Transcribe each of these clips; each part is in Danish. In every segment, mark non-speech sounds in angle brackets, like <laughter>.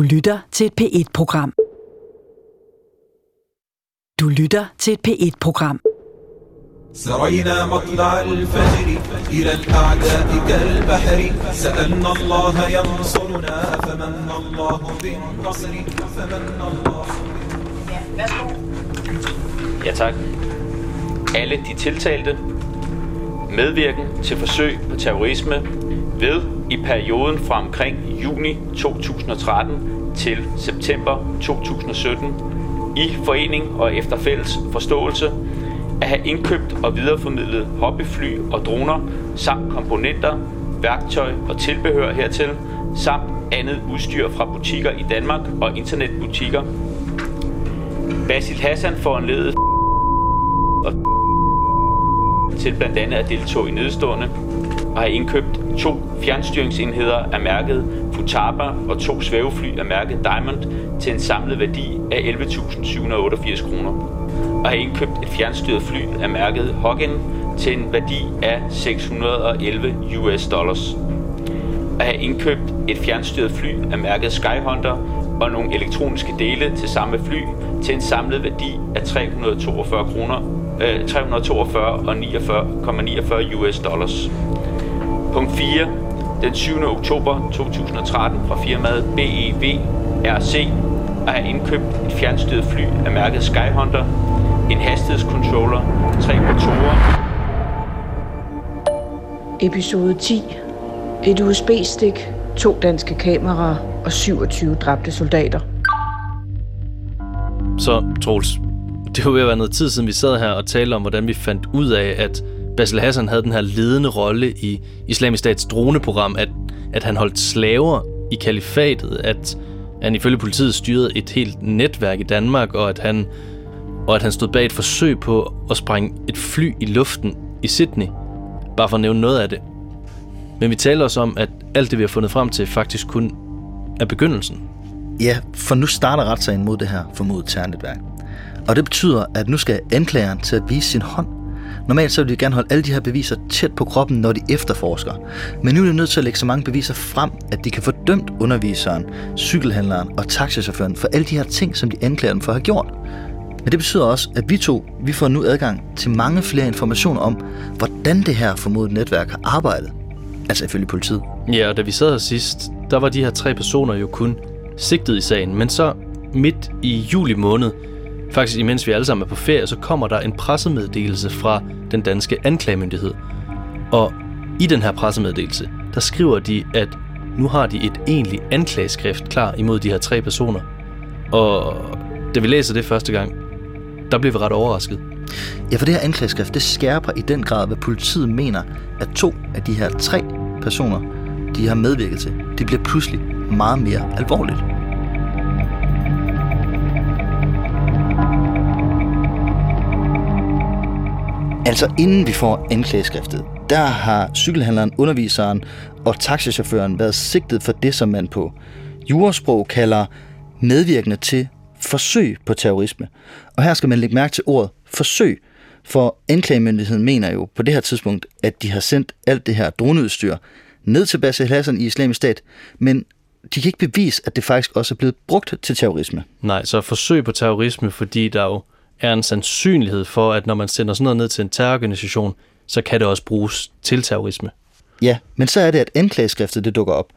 Du lytter til et P1-program. Du lytter til et P1-program. سرينا مطلع الفجر إلى الأعداء كالبحر سألنا الله ينصرنا فمن الله بالنصر فمن الله Ja tak. Alle de tiltalte medvirken til forsøg på terrorisme ved i perioden fra omkring juni 2013 til september 2017 i forening og efter fælles forståelse at have indkøbt og videreformidlet hobbyfly og droner samt komponenter, værktøj og tilbehør hertil samt andet udstyr fra butikker i Danmark og internetbutikker. Basil Hassan foranledet til blandt andet at deltage i nedstående og har indkøbt to fjernstyringsenheder af mærket Futaba og to svævefly af mærket Diamond til en samlet værdi af 11.788 kroner. Og har indkøbt et fjernstyret fly af mærket Hogan til en værdi af 611 US dollars. Og har indkøbt et fjernstyret fly af mærket Skyhunter og nogle elektroniske dele til samme fly til en samlet værdi af 342 kroner, øh, 342 og 49,49 US dollars. Punkt 4. Den 7. oktober 2013 fra firmaet BEV RC at have indkøbt et fjernstyret fly af mærket Skyhunter, en hastighedscontroller, tre motorer, Episode 10. Et USB-stik, to danske kameraer og 27 dræbte soldater. Så, Troels, <laughs> det var ved at være noget tid siden, vi sad her og talte om, hvordan vi fandt ud af, at Basil Hassan havde den her ledende rolle i Islamisk Stats droneprogram, at, at han holdt slaver i kalifatet, at han ifølge politiet styrede et helt netværk i Danmark, og at han, og at han stod bag et forsøg på at sprænge et fly i luften i Sydney. Bare for at nævne noget af det. Men vi taler også om, at alt det, vi har fundet frem til, faktisk kun er begyndelsen. Ja, for nu starter retssagen mod det her formodet terrornetværk. Og det betyder, at nu skal anklageren til at vise sin hånd. Normalt så vil de gerne holde alle de her beviser tæt på kroppen, når de efterforsker. Men nu er de nødt til at lægge så mange beviser frem, at de kan få dømt underviseren, cykelhandleren og taxichaufføren for alle de her ting, som de anklager dem for at have gjort. Men det betyder også, at vi to vi får nu adgang til mange flere informationer om, hvordan det her formodede netværk har arbejdet. Altså ifølge politiet. Ja, og da vi sad her sidst, der var de her tre personer jo kun sigtet i sagen. Men så midt i juli måned, faktisk imens vi alle sammen er på ferie, så kommer der en pressemeddelelse fra den danske anklagemyndighed. Og i den her pressemeddelelse, der skriver de, at nu har de et egentligt anklageskrift klar imod de her tre personer. Og da vi læser det første gang, der bliver vi ret overrasket. Ja, for det her anklageskrift, det skærper i den grad, hvad politiet mener, at to af de her tre personer, de har medvirket til, det bliver pludselig meget mere alvorligt. Altså inden vi får anklageskriftet, der har cykelhandleren, underviseren og taxichaufføren været sigtet for det, som man på jurasprog kalder medvirkende til forsøg på terrorisme. Og her skal man lægge mærke til ordet forsøg, for anklagemyndigheden mener jo på det her tidspunkt, at de har sendt alt det her droneudstyr ned til Basel Hassan i islamisk stat, men de kan ikke bevise, at det faktisk også er blevet brugt til terrorisme. Nej, så forsøg på terrorisme, fordi der jo er en sandsynlighed for, at når man sender sådan noget ned til en terrororganisation, så kan det også bruges til terrorisme. Ja, men så er det, at anklageskriftet det dukker op.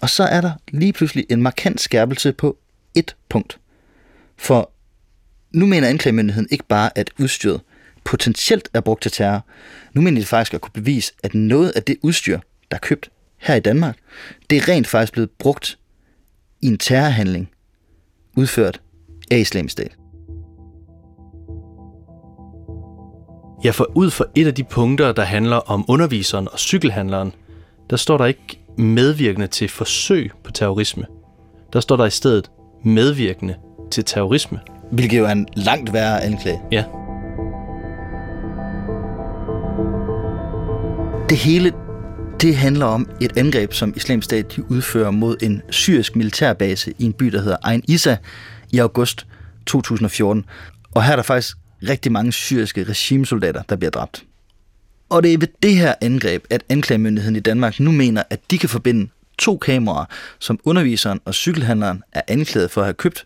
Og så er der lige pludselig en markant skærpelse på et punkt. For nu mener anklagemyndigheden ikke bare, at udstyret potentielt er brugt til terror. Nu mener de faktisk at kunne bevise, at noget af det udstyr, der er købt her i Danmark, det er rent faktisk blevet brugt i en terrorhandling, udført af islamisk stat. Ja, for ud for et af de punkter, der handler om underviseren og cykelhandleren, der står der ikke medvirkende til forsøg på terrorisme. Der står der i stedet medvirkende til terrorisme. Hvilket jo er en langt værre anklage. Ja. Det hele det handler om et angreb, som Islamisk Stat de udfører mod en syrisk militærbase i en by, der hedder Ain Issa i august 2014. Og her er der faktisk rigtig mange syriske regimesoldater, der bliver dræbt. Og det er ved det her angreb, at anklagemyndigheden i Danmark nu mener, at de kan forbinde to kameraer, som underviseren og cykelhandleren er anklaget for at have købt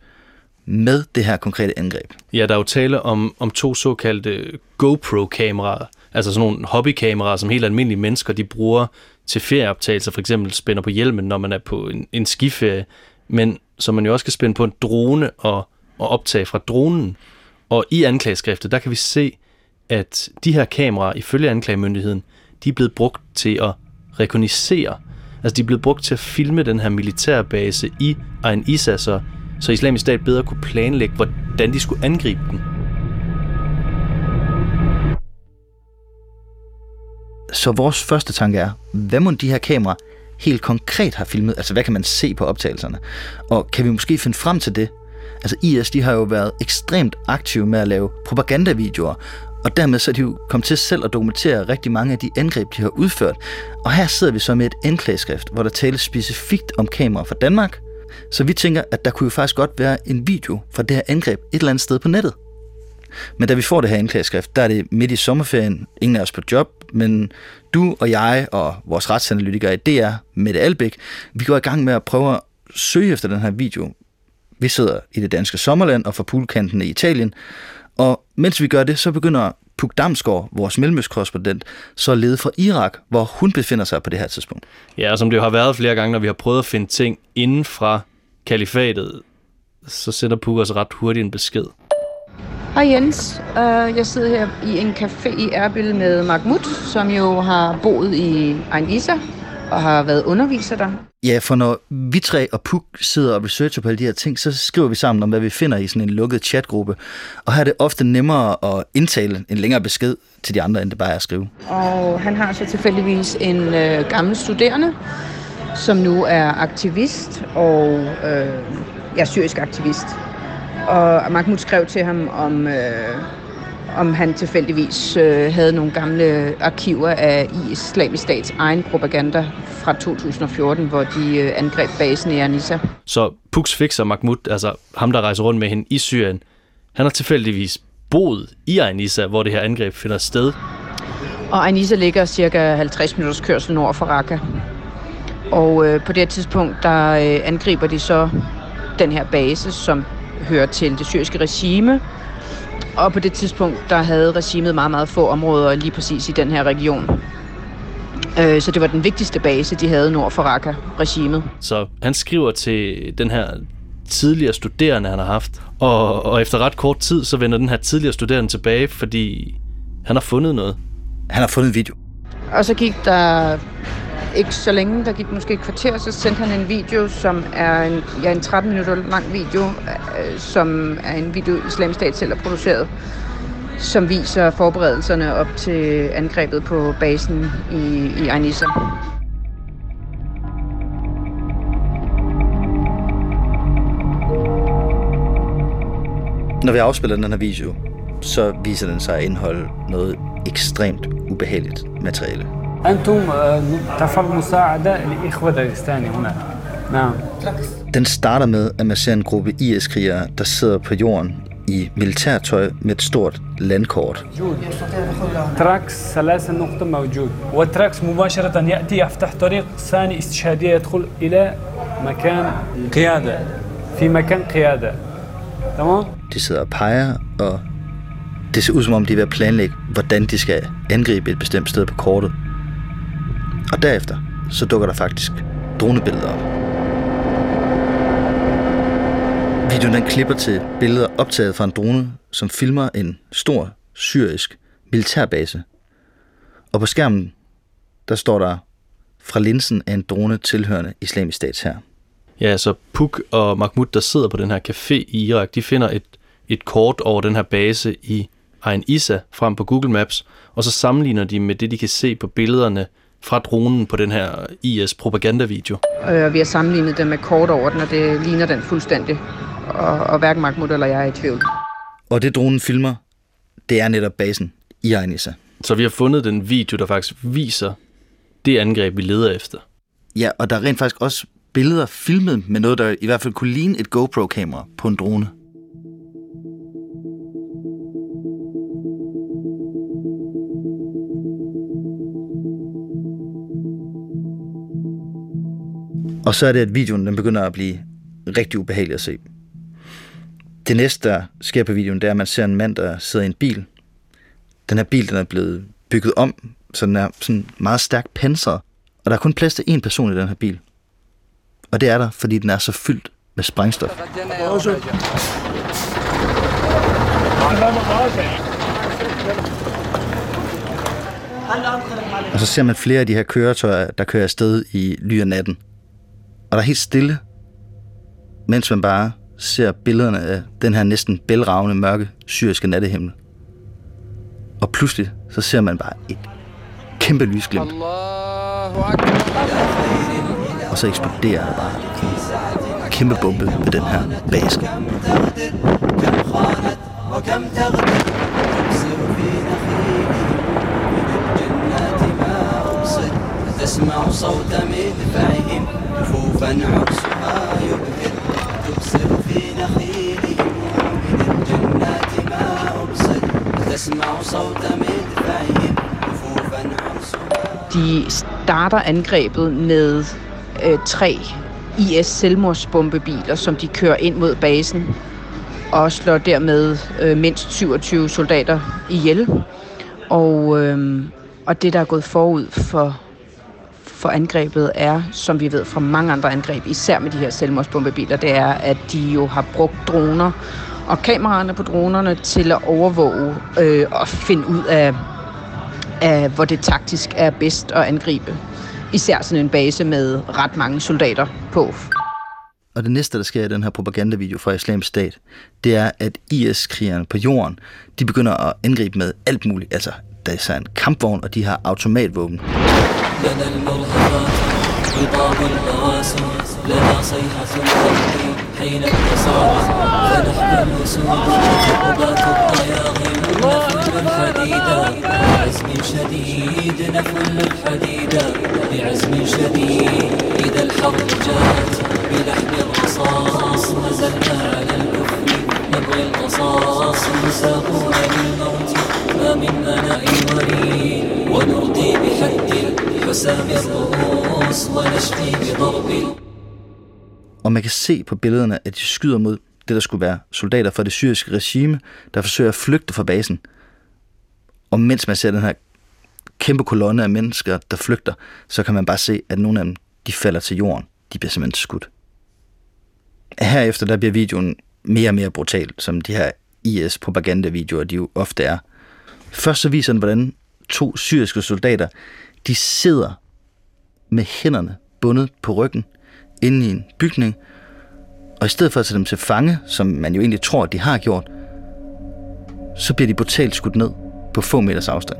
med det her konkrete angreb. Ja, der er jo tale om, om to såkaldte GoPro-kameraer, altså sådan nogle hobbykameraer, som helt almindelige mennesker de bruger til ferieoptagelser, for eksempel spænder på hjelmen, når man er på en, en skiferie, men som man jo også kan spænde på en drone og, og optage fra dronen. Og i anklageskriftet, der kan vi se, at de her kameraer, ifølge anklagemyndigheden, de er blevet brugt til at rekognisere. Altså de er blevet brugt til at filme den her militærbase i Ain Issa, så, så islamisk stat bedre kunne planlægge, hvordan de skulle angribe den. Så vores første tanke er, hvad må de her kameraer helt konkret har filmet? Altså, hvad kan man se på optagelserne? Og kan vi måske finde frem til det? Altså, IS, de har jo været ekstremt aktive med at lave propagandavideoer, og dermed så er de jo kommet til selv at dokumentere rigtig mange af de angreb, de har udført. Og her sidder vi så med et anklageskrift, hvor der tales specifikt om kameraer fra Danmark. Så vi tænker, at der kunne jo faktisk godt være en video fra det her angreb et eller andet sted på nettet. Men da vi får det her anklageskrift, der er det midt i sommerferien, ingen af os på job, men du og jeg og vores retsanalytikere i DR, Mette Albæk, vi går i gang med at prøve at søge efter den her video. Vi sidder i det danske sommerland og for poolkanten i Italien, og mens vi gør det, så begynder Puk Damsgaard, vores mellemøstkorrespondent, så at lede fra Irak, hvor hun befinder sig på det her tidspunkt. Ja, og som det jo har været flere gange, når vi har prøvet at finde ting inden fra kalifatet, så sender Puk os ret hurtigt en besked. Hej Jens, uh, jeg sidder her i en café i Erbil med Mahmoud, som jo har boet i Ain Issa og har været underviser der. Ja, for når vi tre og Puk sidder og researcher på alle de her ting, så skriver vi sammen om, hvad vi finder i sådan en lukket chatgruppe. Og her er det ofte nemmere at indtale en længere besked til de andre, end det bare er at skrive. Og han har så tilfældigvis en øh, gammel studerende, som nu er aktivist og øh, ja, syrisk aktivist. Og Mahmoud skrev til ham om, øh, om han tilfældigvis øh, havde nogle gamle arkiver af islamisk stats egen propaganda fra 2014, hvor de øh, angreb basen i Anissa. Så Puks fikser Mahmoud, altså ham, der rejser rundt med hende i Syrien, han har tilfældigvis boet i Anissa, hvor det her angreb finder sted. Og Anissa ligger cirka 50 minutters kørsel nord for Raqqa. Og øh, på det tidspunkt, der øh, angriber de så den her base, som hører til det syriske regime. Og på det tidspunkt, der havde regimet meget, meget få områder lige præcis i den her region. Øh, så det var den vigtigste base, de havde nord for Raqqa-regimet. Så han skriver til den her tidligere studerende, han har haft. Og, og efter ret kort tid, så vender den her tidligere studerende tilbage, fordi han har fundet noget. Han har fundet en video. Og så gik der ikke så længe, der gik måske et kvarter, så sendte han en video, som er en, ja, en 13 minutter lang video, øh, som er en video, Islamisk Stat selv har produceret, som viser forberedelserne op til angrebet på basen i, i Anissa. Når vi afspiller den her video, så viser den sig at indeholde noget ekstremt ubehageligt materiale. أنتم تفضل مساعدة لإخوة داغستاني هنا نعم Den starter med, at man ser en gruppe IS-krigere, der sidder på jorden i militærtøj med et stort landkort. تراكس ثلاثة نقطة موجود والتراكس مباشرة يأتي يفتح طريق ثاني استشهادية يدخل إلى مكان قيادة في مكان قيادة تمام De sidder og peger, og det ser ud som om, de er ved at planlægge, hvordan de skal angribe et bestemt sted på kortet. Og derefter, så dukker der faktisk dronebilleder op. Videoen den klipper til billeder optaget fra en drone, som filmer en stor syrisk militærbase. Og på skærmen, der står der fra linsen af en drone tilhørende islamisk stats her. Ja, så Puk og Mahmoud, der sidder på den her café i Irak, de finder et, et kort over den her base i Ain Issa frem på Google Maps, og så sammenligner de med det, de kan se på billederne fra dronen på den her IS-propagandavideo. Øh, vi har sammenlignet det med kort over den, og det ligner den fuldstændig. Og, og hverken Mahmoud eller jeg er i tvivl. Og det dronen filmer, det er netop basen i Ain Issa. Så vi har fundet den video, der faktisk viser det angreb, vi leder efter. Ja, og der er rent faktisk også billeder filmet med noget, der i hvert fald kunne ligne et GoPro-kamera på en drone. Og så er det, at videoen den begynder at blive rigtig ubehagelig at se. Det næste, der sker på videoen, det er, at man ser en mand, der sidder i en bil. Den her bil, den er blevet bygget om, så den er sådan meget stærkt pansret. Og der er kun plads til én person i den her bil. Og det er der, fordi den er så fyldt med sprængstof. Og så ser man flere af de her køretøjer, der kører afsted i ly af natten Og der er helt stille, mens man bare ser billederne af den her næsten bælragende mørke syriske nattehimmel. Og pludselig så ser man bare et kæmpe lysglimt. Og så eksploderer der bare en kæmpe bombe ved den her base. تسمع صوت مدفعهم كفوفا عرسها يبهر تبصر في نخيلهم ومن الجنات ما أبصر تسمع صوت مدفعهم كفوفا عرسها De starter angrebet med øh, tre IS selvmordsbombebiler, som de kører ind mod basen og slår dermed øh, mindst 27 soldater ihjel. Og, øh, og det, der er gået forud for, for angrebet, er, som vi ved fra mange andre angreb, især med de her selvmordsbombebiler, det er, at de jo har brugt droner og kameraerne på dronerne til at overvåge øh, og finde ud af, af, hvor det taktisk er bedst at angribe. Især sådan en base med ret mange soldater på. Og det næste, der sker i den her propagandavideo fra Islamisk Stat, det er, at IS-krigerne på jorden, de begynder at angribe med alt muligt. Altså, at der især er en kampvogn, og de har automatvåben. بعزم شديد نفل الحديد بعزم شديد إذا الحرب جاءت بلحن الرصاص نزلنا على الكفر نبغي القصاص نساقون للموت ما من أناء وريد ونرضي بحد الحسام الرؤوس ونشفي بضرب Og man kan se på billederne, at de skyder mod det, der skulle være soldater fra det syriske regime, der forsøger at flygte fra basen. Og mens man ser den her kæmpe kolonne af mennesker, der flygter, så kan man bare se, at nogle af dem, de falder til jorden. De bliver simpelthen skudt. Herefter der bliver videoen mere og mere brutal, som de her IS-propagandavideoer, de jo ofte er. Først så viser den, hvordan to syriske soldater, de sidder med hænderne bundet på ryggen inde i en bygning, og i stedet for at tage dem til fange, som man jo egentlig tror, at de har gjort, så bliver de brutalt skudt ned på få meters afstand.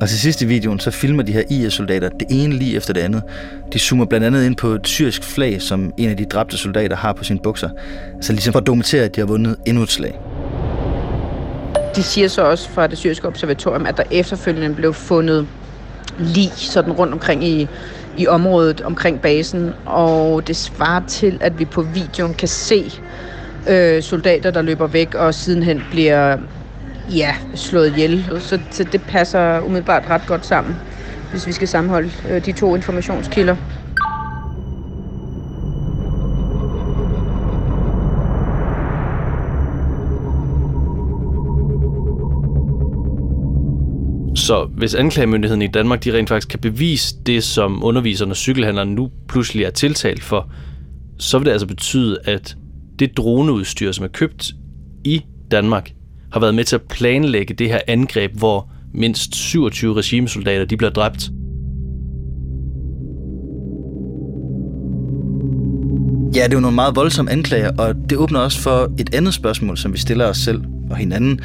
Og til sidst i videoen, så filmer de her IS-soldater det ene lige efter det andet. De zoomer blandt andet ind på et syrisk flag, som en af de dræbte soldater har på sine bukser. Altså ligesom for at dokumentere, at de har vundet endnu et slag. De siger så også fra det syriske observatorium, at der efterfølgende blev fundet lig sådan rundt omkring i, i området omkring basen, og det svarer til, at vi på videoen kan se øh, soldater, der løber væk og sidenhen bliver ja, slået ihjel. Så, så det passer umiddelbart ret godt sammen, hvis vi skal sammenholde øh, de to informationskilder. Så hvis anklagemyndigheden i Danmark de rent faktisk kan bevise det, som underviserne og cykelhandlerne nu pludselig er tiltalt for, så vil det altså betyde, at det droneudstyr, som er købt i Danmark, har været med til at planlægge det her angreb, hvor mindst 27 regimesoldater de bliver dræbt. Ja, det er jo nogle meget voldsomme anklager, og det åbner også for et andet spørgsmål, som vi stiller os selv og hinanden,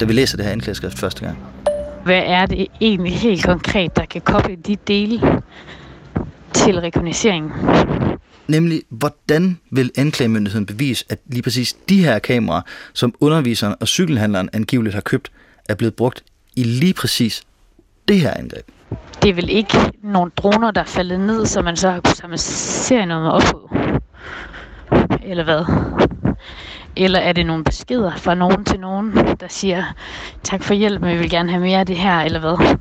da vi læser det her anklageskrift første gang. Hvad er det egentlig helt konkret, der kan koble de dele til rekognosceringen? Nemlig, hvordan vil anklagemyndigheden bevise, at lige præcis de her kameraer, som underviseren og cykelhandleren angiveligt har købt, er blevet brugt i lige præcis det her angreb? Det er vel ikke nogle droner, der er faldet ned, som man så har kunnet samle serienummer op på? Eller hvad? Eller er det nogle beskeder fra nogen til nogen, der siger, tak for hjælp, men vi vil gerne have mere af det her, eller hvad?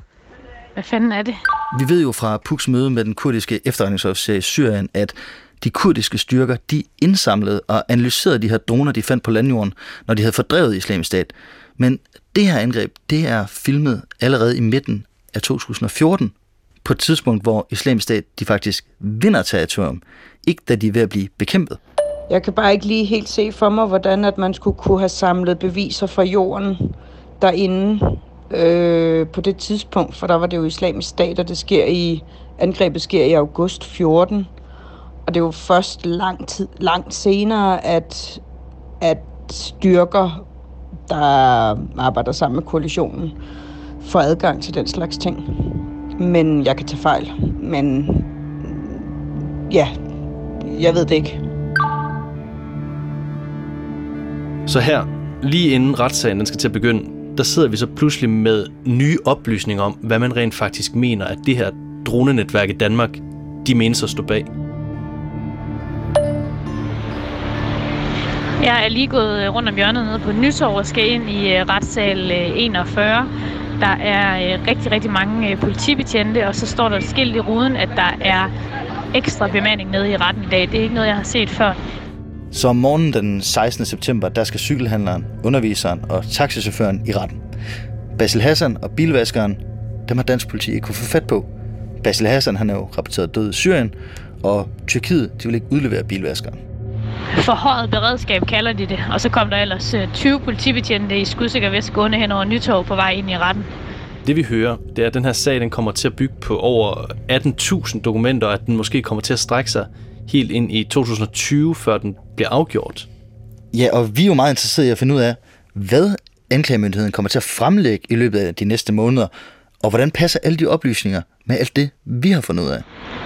Hvad fanden er det? Vi ved jo fra Puks møde med den kurdiske efterretningsofficer i Syrien, at de kurdiske styrker, de indsamlede og analyserede de her droner, de fandt på landjorden, når de havde fordrevet islamisk stat. Men det her angreb, det er filmet allerede i midten af 2014, på et tidspunkt, hvor islamisk stat, de faktisk vinder territorium, ikke da de er ved at blive bekæmpet. Jeg kan bare ikke lige helt se for mig, hvordan at man skulle kunne have samlet beviser fra jorden derinde øh, på det tidspunkt, for der var det jo islamisk stat, og det sker i, angrebet sker i august 14. Og det er jo først lang tid, langt senere, at, at styrker, der arbejder sammen med koalitionen, får adgang til den slags ting. Men jeg kan tage fejl. Men ja, jeg ved det ikke. Så her, lige inden retssagen den skal til at begynde, der sidder vi så pludselig med nye oplysninger om, hvad man rent faktisk mener, at det her dronenetværk i Danmark, de menes at stå bag. Jeg er lige gået øh, rundt om hjørnet nede på Nytorv og skal ind i øh, retssal øh, 41. Der er rigtig, rigtig mange politibetjente, og så står der et skilt i ruden, at der er ekstra bemanding nede i retten i dag. Det er ikke noget, jeg har set før. Så om morgenen den 16. september, der skal cykelhandleren, underviseren og taxichaufføren i retten. Basil Hassan og bilvaskeren, dem har dansk politi ikke kunne få fat på. Basil Hassan han er jo rapporteret død i Syrien, og Tyrkiet de vil ikke udlevere bilvaskeren. Forhøjet beredskab kalder de det, og så kom der ellers 20 politibetjente i skudsikker vest gående hen over Nytorv på vej ind i retten. Det vi hører, det er, at den her sag den kommer til at bygge på over 18.000 dokumenter, og at den måske kommer til at strække sig helt ind i 2020, før den bliver afgjort. Ja, og vi er jo meget interesserede i at finde ud af, hvad anklagemyndigheden kommer til at fremlægge i løbet af de næste måneder, og hvordan passer alle de oplysninger med alt det, vi har fundet ud af.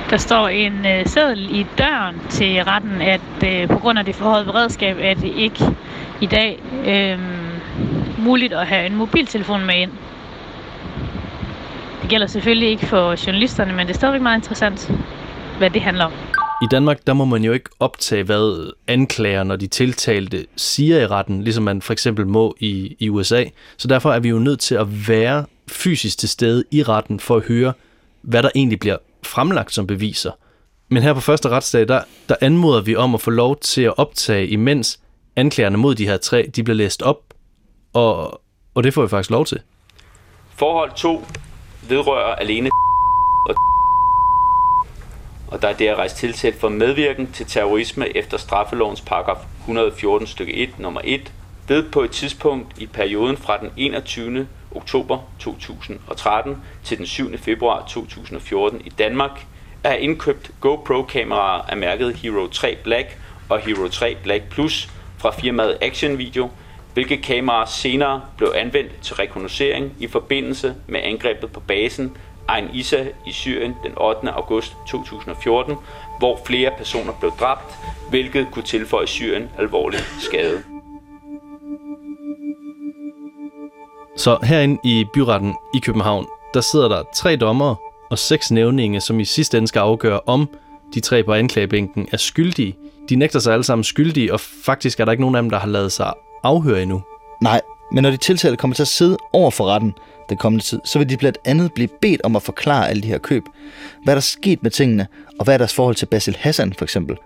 Der står en øh, seddel i døren til retten, at øh, på grund af det forhøjet beredskab, er det ikke i dag øh, muligt at have en mobiltelefon med ind. Det gælder selvfølgelig ikke for journalisterne, men det er stadigvæk meget interessant, hvad det handler om. I Danmark, der må man jo ikke optage, hvad anklager, når de tiltalte siger i retten, ligesom man for eksempel må i, i USA. Så derfor er vi jo nødt til at være fysisk til stede i retten for at høre, hvad der egentlig bliver fremlagt som beviser. Men her på første retsdag, der, der anmoder vi om at få lov til at optage, imens anklagerne mod de her tre, de bliver læst op, og, og det får vi faktisk lov til. Forhold 2 vedrører alene og og der er der rejst tiltalt for medvirken til terrorisme efter straffelovens paragraf 114 stykke 1 nummer 1, ved på et tidspunkt i perioden fra den 21 oktober 2013 til den 7. februar 2014 i Danmark, er indkøbt GoPro-kameraer af mærket Hero 3 Black og Hero 3 Black Plus fra firmaet Action Video, hvilke kameraer senere blev anvendt til rekognoscering i forbindelse med angrebet på basen Ain Issa i Syrien den 8. august 2014, hvor flere personer blev dræbt, hvilket kunne tilføje Syrien alvorlig skade. Så herinde i byretten i København, der sidder der tre dommere og seks nævninge, som i sidste ende skal afgøre, om de tre på anklagebænken er skyldige. De nægter sig alle sammen skyldige, og faktisk er der ikke nogen af dem, der har lavet sig afhøre endnu. Nej, men når de tiltalte kommer til at sidde over for retten den kommende tid, så vil de blandt andet blive bedt om at forklare alle de her køb. Hvad er der sket med tingene, og hvad er deres forhold til Basil Hassan for eksempel?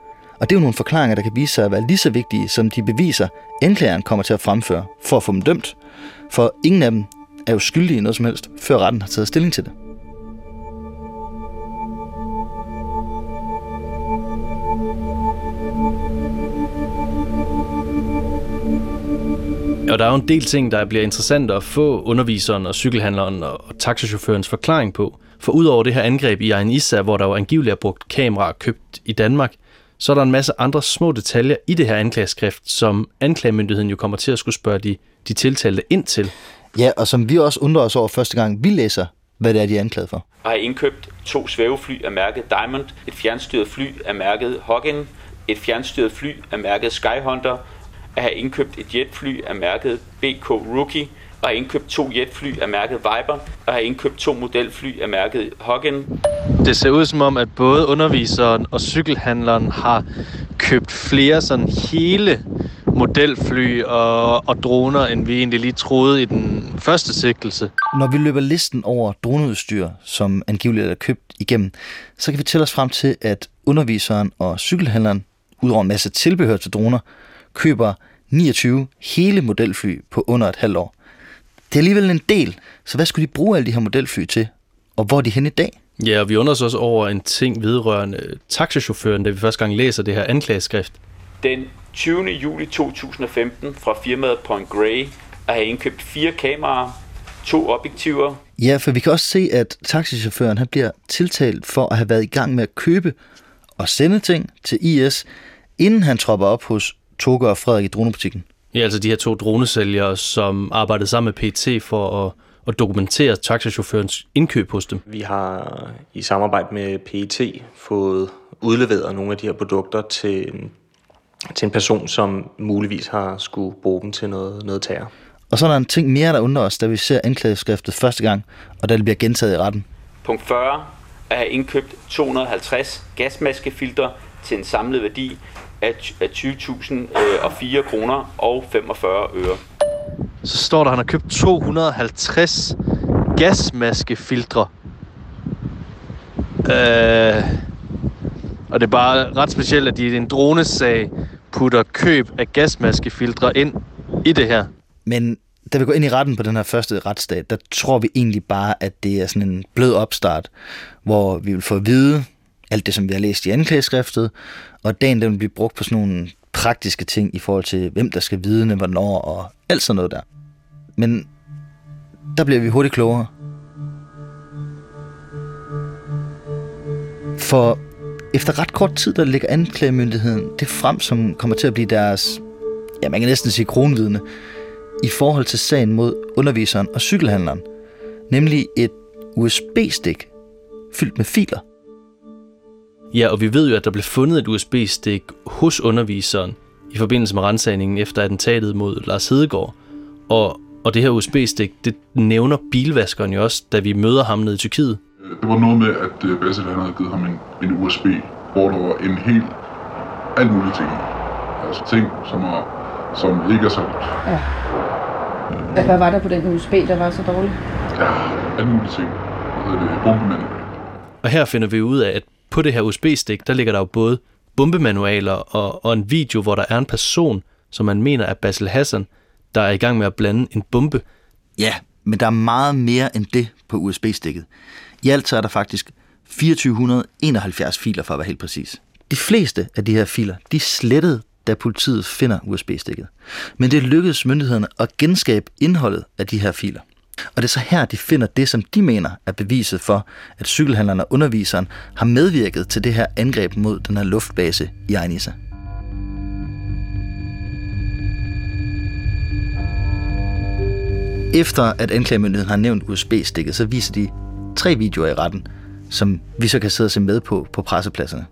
Og det er jo nogle forklaringer, der kan vise sig at være lige så vigtige, som de beviser, anklageren kommer til at fremføre for at få dem dømt. For ingen af dem er jo skyldige i noget som helst, før retten har taget stilling til det. Og der er jo en del ting, der bliver interessant at få underviseren og cykelhandleren og taxichaufførens forklaring på. For udover det her angreb i Ain Issa, hvor der jo angiveligt er brugt kameraer købt i Danmark, så er der en masse andre små detaljer i det her anklageskrift, som anklagemyndigheden jo kommer til at skulle spørge de, de tiltalte ind til. Ja, og som vi også undrer os over første gang, vi læser, hvad det er, de er anklaget for. Og har indkøbt to svævefly af mærket Diamond, et fjernstyret fly af mærket Hoggen, et fjernstyret fly af mærket Skyhunter at have indkøbt et jetfly af mærket BK Rookie, og have indkøbt to jetfly af mærket Viper, og have indkøbt to modelfly af mærket Hoggen. Det ser ud som om, at både underviseren og cykelhandleren har købt flere sådan hele modelfly og, og droner, end vi egentlig lige troede i den første sigtelse. Når vi løber listen over droneudstyr, som angiveligt er købt igennem, så kan vi tælle os frem til, at underviseren og cykelhandleren, udover en masse tilbehør til droner, køber 29 hele modelfly på under et halvt år. Det er alligevel en del, så hvad skulle de bruge alle de her modelfly til? Og hvor er de hen i dag? Ja, og vi undrer os også over en ting vedrørende taxichaufføren, da vi første gang læser det her anklageskrift. Den 20. juli 2015 fra firmaet Point Grey at have indkøbt fire kameraer, to objektiver. Ja, for vi kan også se, at taxichaufføren han bliver tiltalt for at have været i gang med at købe og sende ting til IS, inden han tropper op hos Toge og Frederik i dronebutikken. Ja, altså de her to dronesælgere, som arbejdede sammen med PT for at, at dokumentere taxichaufførens indkøb hos dem. Vi har i samarbejde med PET fået udleveret nogle af de her produkter til, til en person, som muligvis har skulle bruge dem til noget, noget terror. Og så er der en ting mere, der undrer os, da vi ser anklageskriftet første gang, og da det bliver gentaget i retten. Punkt 40. At have indkøbt 250 gasmaskefilter til en samlet værdi af 20.004 kroner og 45 øre. Så står der, at han har købt 250 gasmaskefiltre. Øh, og det er bare ret specielt, at de i en dronesag putter køb af gasmaskefiltre ind i det her. Men da vi går ind i retten på den her første retsstat, der tror vi egentlig bare, at det er sådan en blød opstart, hvor vi vil få at vide alt det, som vi har læst i anklageskriftet, og dagen den vil blive brugt på sådan nogle praktiske ting i forhold til, hvem der skal vidne, hvornår og alt sådan noget der. Men der bliver vi hurtigt klogere. For efter ret kort tid, der ligger anklagemyndigheden det frem, som kommer til at blive deres, ja man kan næsten sige kronvidne, i forhold til sagen mod underviseren og cykelhandleren, nemlig et USB-stik fyldt med filer. Ja, og vi ved jo, at der blev fundet et USB-stik hos underviseren i forbindelse med rensagningen efter attentatet mod Lars Hedegaard. Og, og det her USB-stik, det nævner bilvaskeren jo også, da vi møder ham nede i Tyrkiet. Det var noget med, at øh, Basil han havde givet ham en, en USB, hvor der var en helt alt muligt ting. Altså ting, som, er, som ikke er så godt. Ja. Hvad var der på den USB, der var så dårlig? Ja, alle mulige ting. Hvad hedder det? Bombemænd. Og her finder vi ud af, at på det her USB-stik, der ligger der jo både bombemanualer og, og en video, hvor der er en person, som man mener er Basil Hassan, der er i gang med at blande en bombe. Ja, men der er meget mere end det på USB-stikket. I alt så er der faktisk 2471 filer, for at være helt præcis. De fleste af de her filer, de er slettet, da politiet finder USB-stikket. Men det lykkedes myndighederne at genskabe indholdet af de her filer. Og det er så her, de finder det, som de mener er beviset for, at cykelhandleren og underviseren har medvirket til det her angreb mod den her luftbase i Ainisa. Efter at anklagemyndigheden har nævnt USB-stikket, så viser de tre videoer i retten, som vi så kan sidde og se med på på pressepladserne.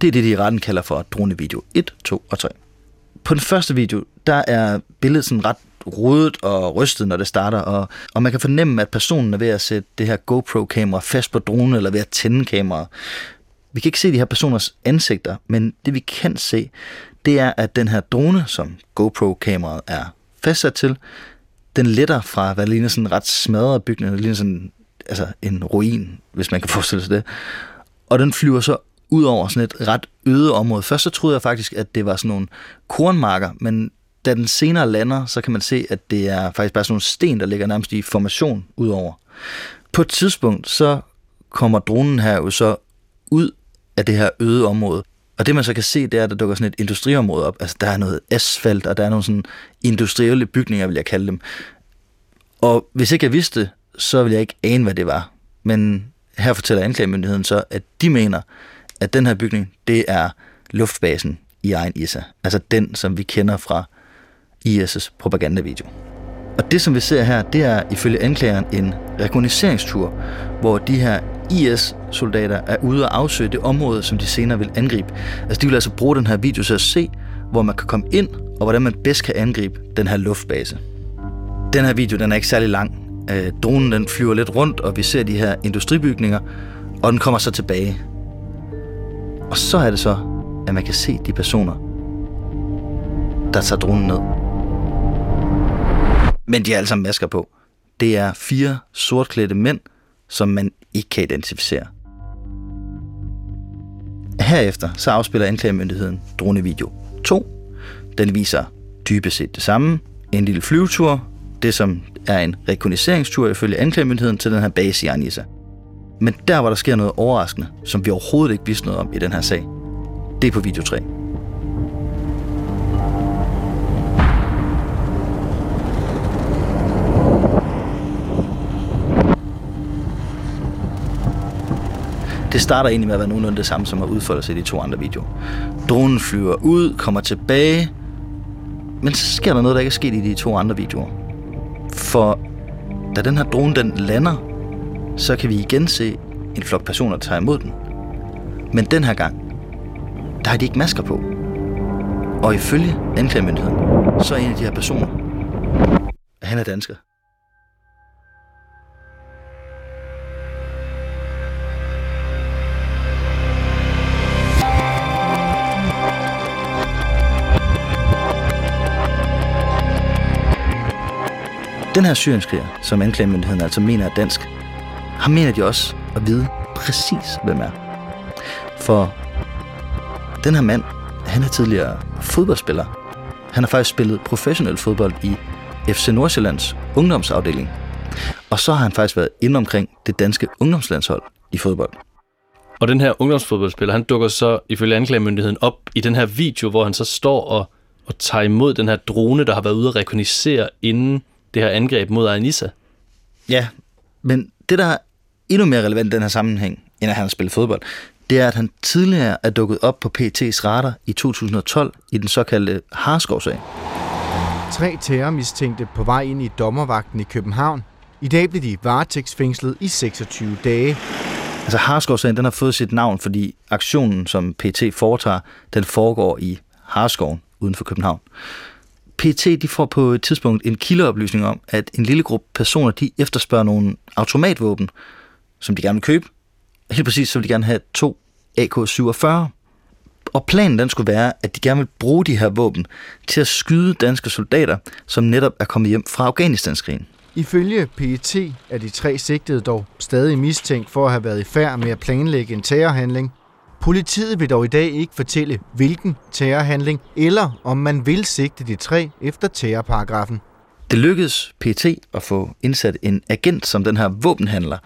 Det er det, de i retten kalder for dronevideo 1, 2 og 3. På den første video, der er billedet sådan ret rodet og rystet, når det starter, og, og man kan fornemme, at personen er ved at sætte det her GoPro-kamera fast på dronen, eller ved at tænde kameraet. Vi kan ikke se de her personers ansigter, men det vi kan se, det er, at den her drone, som GoPro-kameraet er fastsat til, den letter fra, hvad ligner sådan en ret smadret bygning, det ligner sådan altså en ruin, hvis man kan <laughs> forestille sig det. Og den flyver så ud over sådan et ret øde område. Først så troede jeg faktisk, at det var sådan nogle kornmarker, men da den senere lander, så kan man se, at det er faktisk bare sådan nogle sten, der ligger nærmest i formation ud over. På et tidspunkt, så kommer dronen her jo så ud af det her øde område. Og det man så kan se, det er, at der dukker sådan et industriområde op. Altså der er noget asfalt, og der er nogle sådan industrielle bygninger, vil jeg kalde dem. Og hvis ikke jeg vidste så ville jeg ikke ane, hvad det var. Men her fortæller anklagemyndigheden så, at de mener, at den her bygning, det er luftbasen i egen ISA. Altså den, som vi kender fra IS' propagandavideo. Og det, som vi ser her, det er ifølge anklageren en rekogniseringstur, hvor de her IS-soldater er ude og afsøge det område, som de senere vil angribe. Altså de vil altså bruge den her video til at se, hvor man kan komme ind, og hvordan man bedst kan angribe den her luftbase. Den her video, den er ikke særlig lang. Øh, dronen den flyver lidt rundt, og vi ser de her industribygninger, og den kommer så tilbage. Og så er det så, at man kan se de personer, der tager dronen ned. Men de har alle sammen masker på. Det er fire sortklædte mænd, som man ikke kan identificere. Herefter så afspiller anklagemyndigheden dronevideo 2. Den viser dybest set det samme. En lille flyvetur, det som er en rekognosceringstur ifølge anklagemyndigheden til den her base i Anissa. Men der, hvor der sker noget overraskende, som vi overhovedet ikke vidste noget om i den her sag, det er på video 3. Det starter egentlig med at være nogenlunde det samme, som har udfoldet sig i de to andre videoer. Dronen flyver ud, kommer tilbage, men så sker der noget, der ikke er sket i de to andre videoer. For da den her drone den lander, så kan vi igen se en flok personer tage imod den. Men den her gang, der har de ikke masker på. Og ifølge anklagemyndigheden, så er en af de her personer, han er dansker. Den her syrienskriger, som anklagemyndigheden altså mener er dansk, ham mener de også at vide præcis, hvem er. For den her mand, han er tidligere fodboldspiller. Han har faktisk spillet professionel fodbold i FC Nordsjællands ungdomsafdeling. Og så har han faktisk været inde omkring det danske ungdomslandshold i fodbold. Og den her ungdomsfodboldspiller, han dukker så ifølge anklagemyndigheden op i den her video, hvor han så står og, og tager imod den her drone, der har været ude at rekognisere inden det her angreb mod Anissa. Ja, men det, der er endnu mere relevant i den her sammenhæng, end at han har spillet fodbold, det er, at han tidligere er dukket op på PT's radar i 2012 i den såkaldte Harskov-sag. Tre terrormistænkte på vej ind i dommervagten i København. I dag blev de varetægtsfængslet i 26 dage. Altså Harskov-sagen, den har fået sit navn, fordi aktionen, som PT foretager, den foregår i Harskoven uden for København. PT de får på et tidspunkt en kildeoplysning om, at en lille gruppe personer de efterspørger nogle automatvåben, som de gerne vil købe. Helt præcis, så vil de gerne have to AK-47. Og planen den skulle være, at de gerne vil bruge de her våben til at skyde danske soldater, som netop er kommet hjem fra Afghanistanskrigen. Ifølge PET er de tre sigtede dog stadig mistænkt for at have været i færd med at planlægge en terrorhandling. Politiet vil dog i dag ikke fortælle, hvilken terrorhandling, eller om man vil sigte de tre efter terrorparagrafen. Det lykkedes PT at få indsat en agent som den her våbenhandler,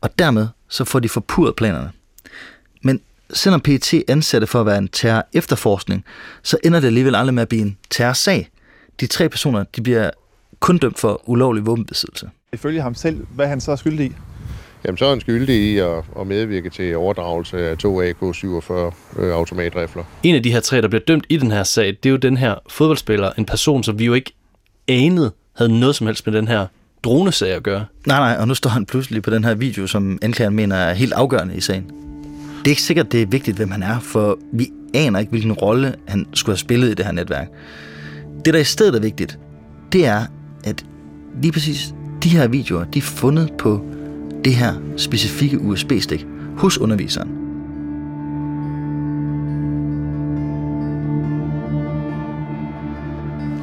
og dermed så får de forpurret planerne. Men selvom PT ansatte for at være en terror efterforskning, så ender det alligevel aldrig med at blive en terrorsag. De tre personer de bliver kun dømt for ulovlig våbenbesiddelse. Ifølge ham selv, hvad er han så skyldig i? Jamen, så er han skyldig i at, at medvirke til overdragelse af to AK-47 øh, automatrifler. En af de her tre, der bliver dømt i den her sag, det er jo den her fodboldspiller, en person, som vi jo ikke anede havde noget som helst med den her dronesag at gøre. Nej, nej, og nu står han pludselig på den her video, som anklageren mener er helt afgørende i sagen. Det er ikke sikkert, det er vigtigt, hvem han er, for vi aner ikke, hvilken rolle han skulle have spillet i det her netværk. Det, der i stedet er vigtigt, det er, at lige præcis de her videoer, de er fundet på det her specifikke USB-stik hos underviseren.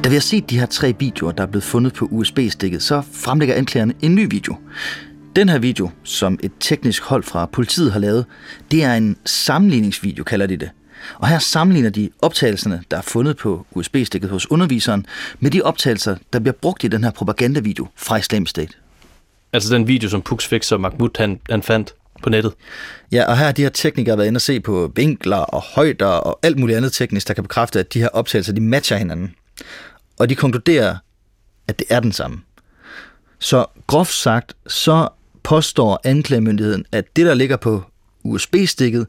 Da vi har set de her tre videoer, der er blevet fundet på USB-stikket, så fremlægger anklagerne en ny video. Den her video, som et teknisk hold fra politiet har lavet, det er en sammenligningsvideo, kalder de det. Og her sammenligner de optagelserne, der er fundet på USB-stikket hos underviseren, med de optagelser, der bliver brugt i den her propagandavideo fra Islamic State. Altså den video, som Pux Fix og Mahmoud han, han fandt på nettet. Ja, og her har de her teknikere været inde og se på vinkler og højder og alt muligt andet teknisk, der kan bekræfte, at de her optagelser, de matcher hinanden. Og de konkluderer, at det er den samme. Så groft sagt, så påstår anklagemyndigheden, at det, der ligger på USB-stikket,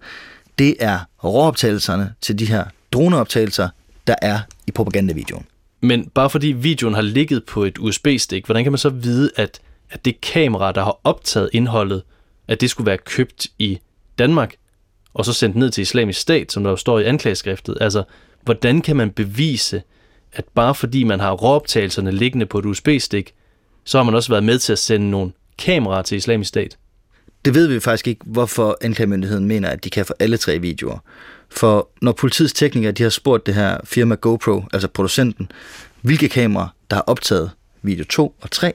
det er råoptagelserne til de her droneoptagelser, der er i propagandavideoen. Men bare fordi videoen har ligget på et USB-stik, hvordan kan man så vide, at, at det kamera, der har optaget indholdet, at det skulle være købt i Danmark, og så sendt ned til islamisk stat, som der jo står i anklageskriftet? Altså, hvordan kan man bevise, at bare fordi man har råoptagelserne liggende på et USB-stik, så har man også været med til at sende nogle kameraer til islamisk stat? det ved vi faktisk ikke, hvorfor anklagemyndigheden mener, at de kan få alle tre videoer. For når politiets teknikere de har spurgt det her firma GoPro, altså producenten, hvilke kameraer, der har optaget video 2 og 3,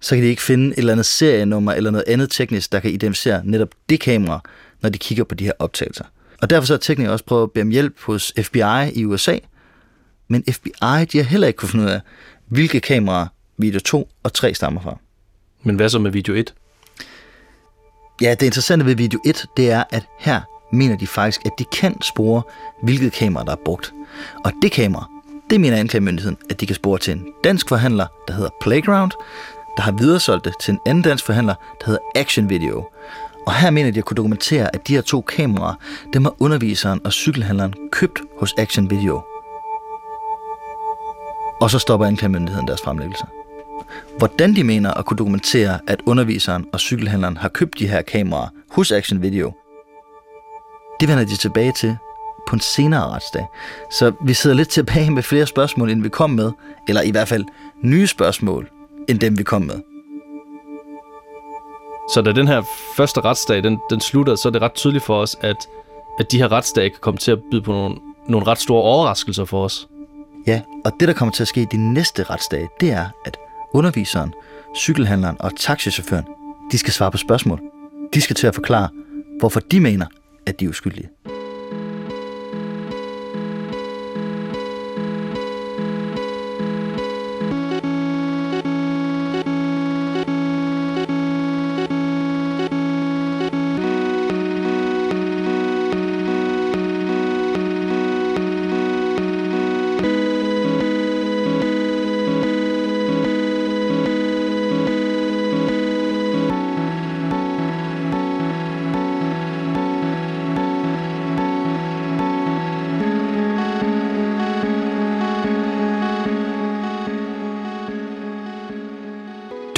så kan de ikke finde et eller andet serienummer eller noget andet teknisk, der kan identificere netop det kamera, når de kigger på de her optagelser. Og derfor så har teknikere også prøvet at bede om hjælp hos FBI i USA, men FBI de har heller ikke kunnet finde ud af, hvilke kameraer video 2 og 3 stammer fra. Men hvad så med video 1? Ja, det interessante ved video 1, det er, at her mener de faktisk, at de kan spore, hvilket kamera, der er brugt. Og det kamera, det mener anklagemyndigheden, at de kan spore til en dansk forhandler, der hedder Playground, der har videresolgt det til en anden dansk forhandler, der hedder Action Video. Og her mener de at kunne dokumentere, at de her to kameraer, dem har underviseren og cykelhandleren købt hos Action Video. Og så stopper anklagemyndigheden deres fremlæggelse. Hvordan de mener at kunne dokumentere, at underviseren og cykelhandleren har købt de her kameraer hos Action Video, det vender de tilbage til på en senere retsdag. Så vi sidder lidt tilbage med flere spørgsmål, end vi kom med, eller i hvert fald nye spørgsmål, end dem vi kom med. Så da den her første retsdag, den, den slutter, så er det ret tydeligt for os, at, at de her retsdage kan komme til at byde på nogle, nogle ret store overraskelser for os. Ja, og det der kommer til at ske de næste retsdage, det er, at underviseren, cykelhandleren og taxichaufføren, de skal svare på spørgsmål. De skal til at forklare, hvorfor de mener, at de er uskyldige.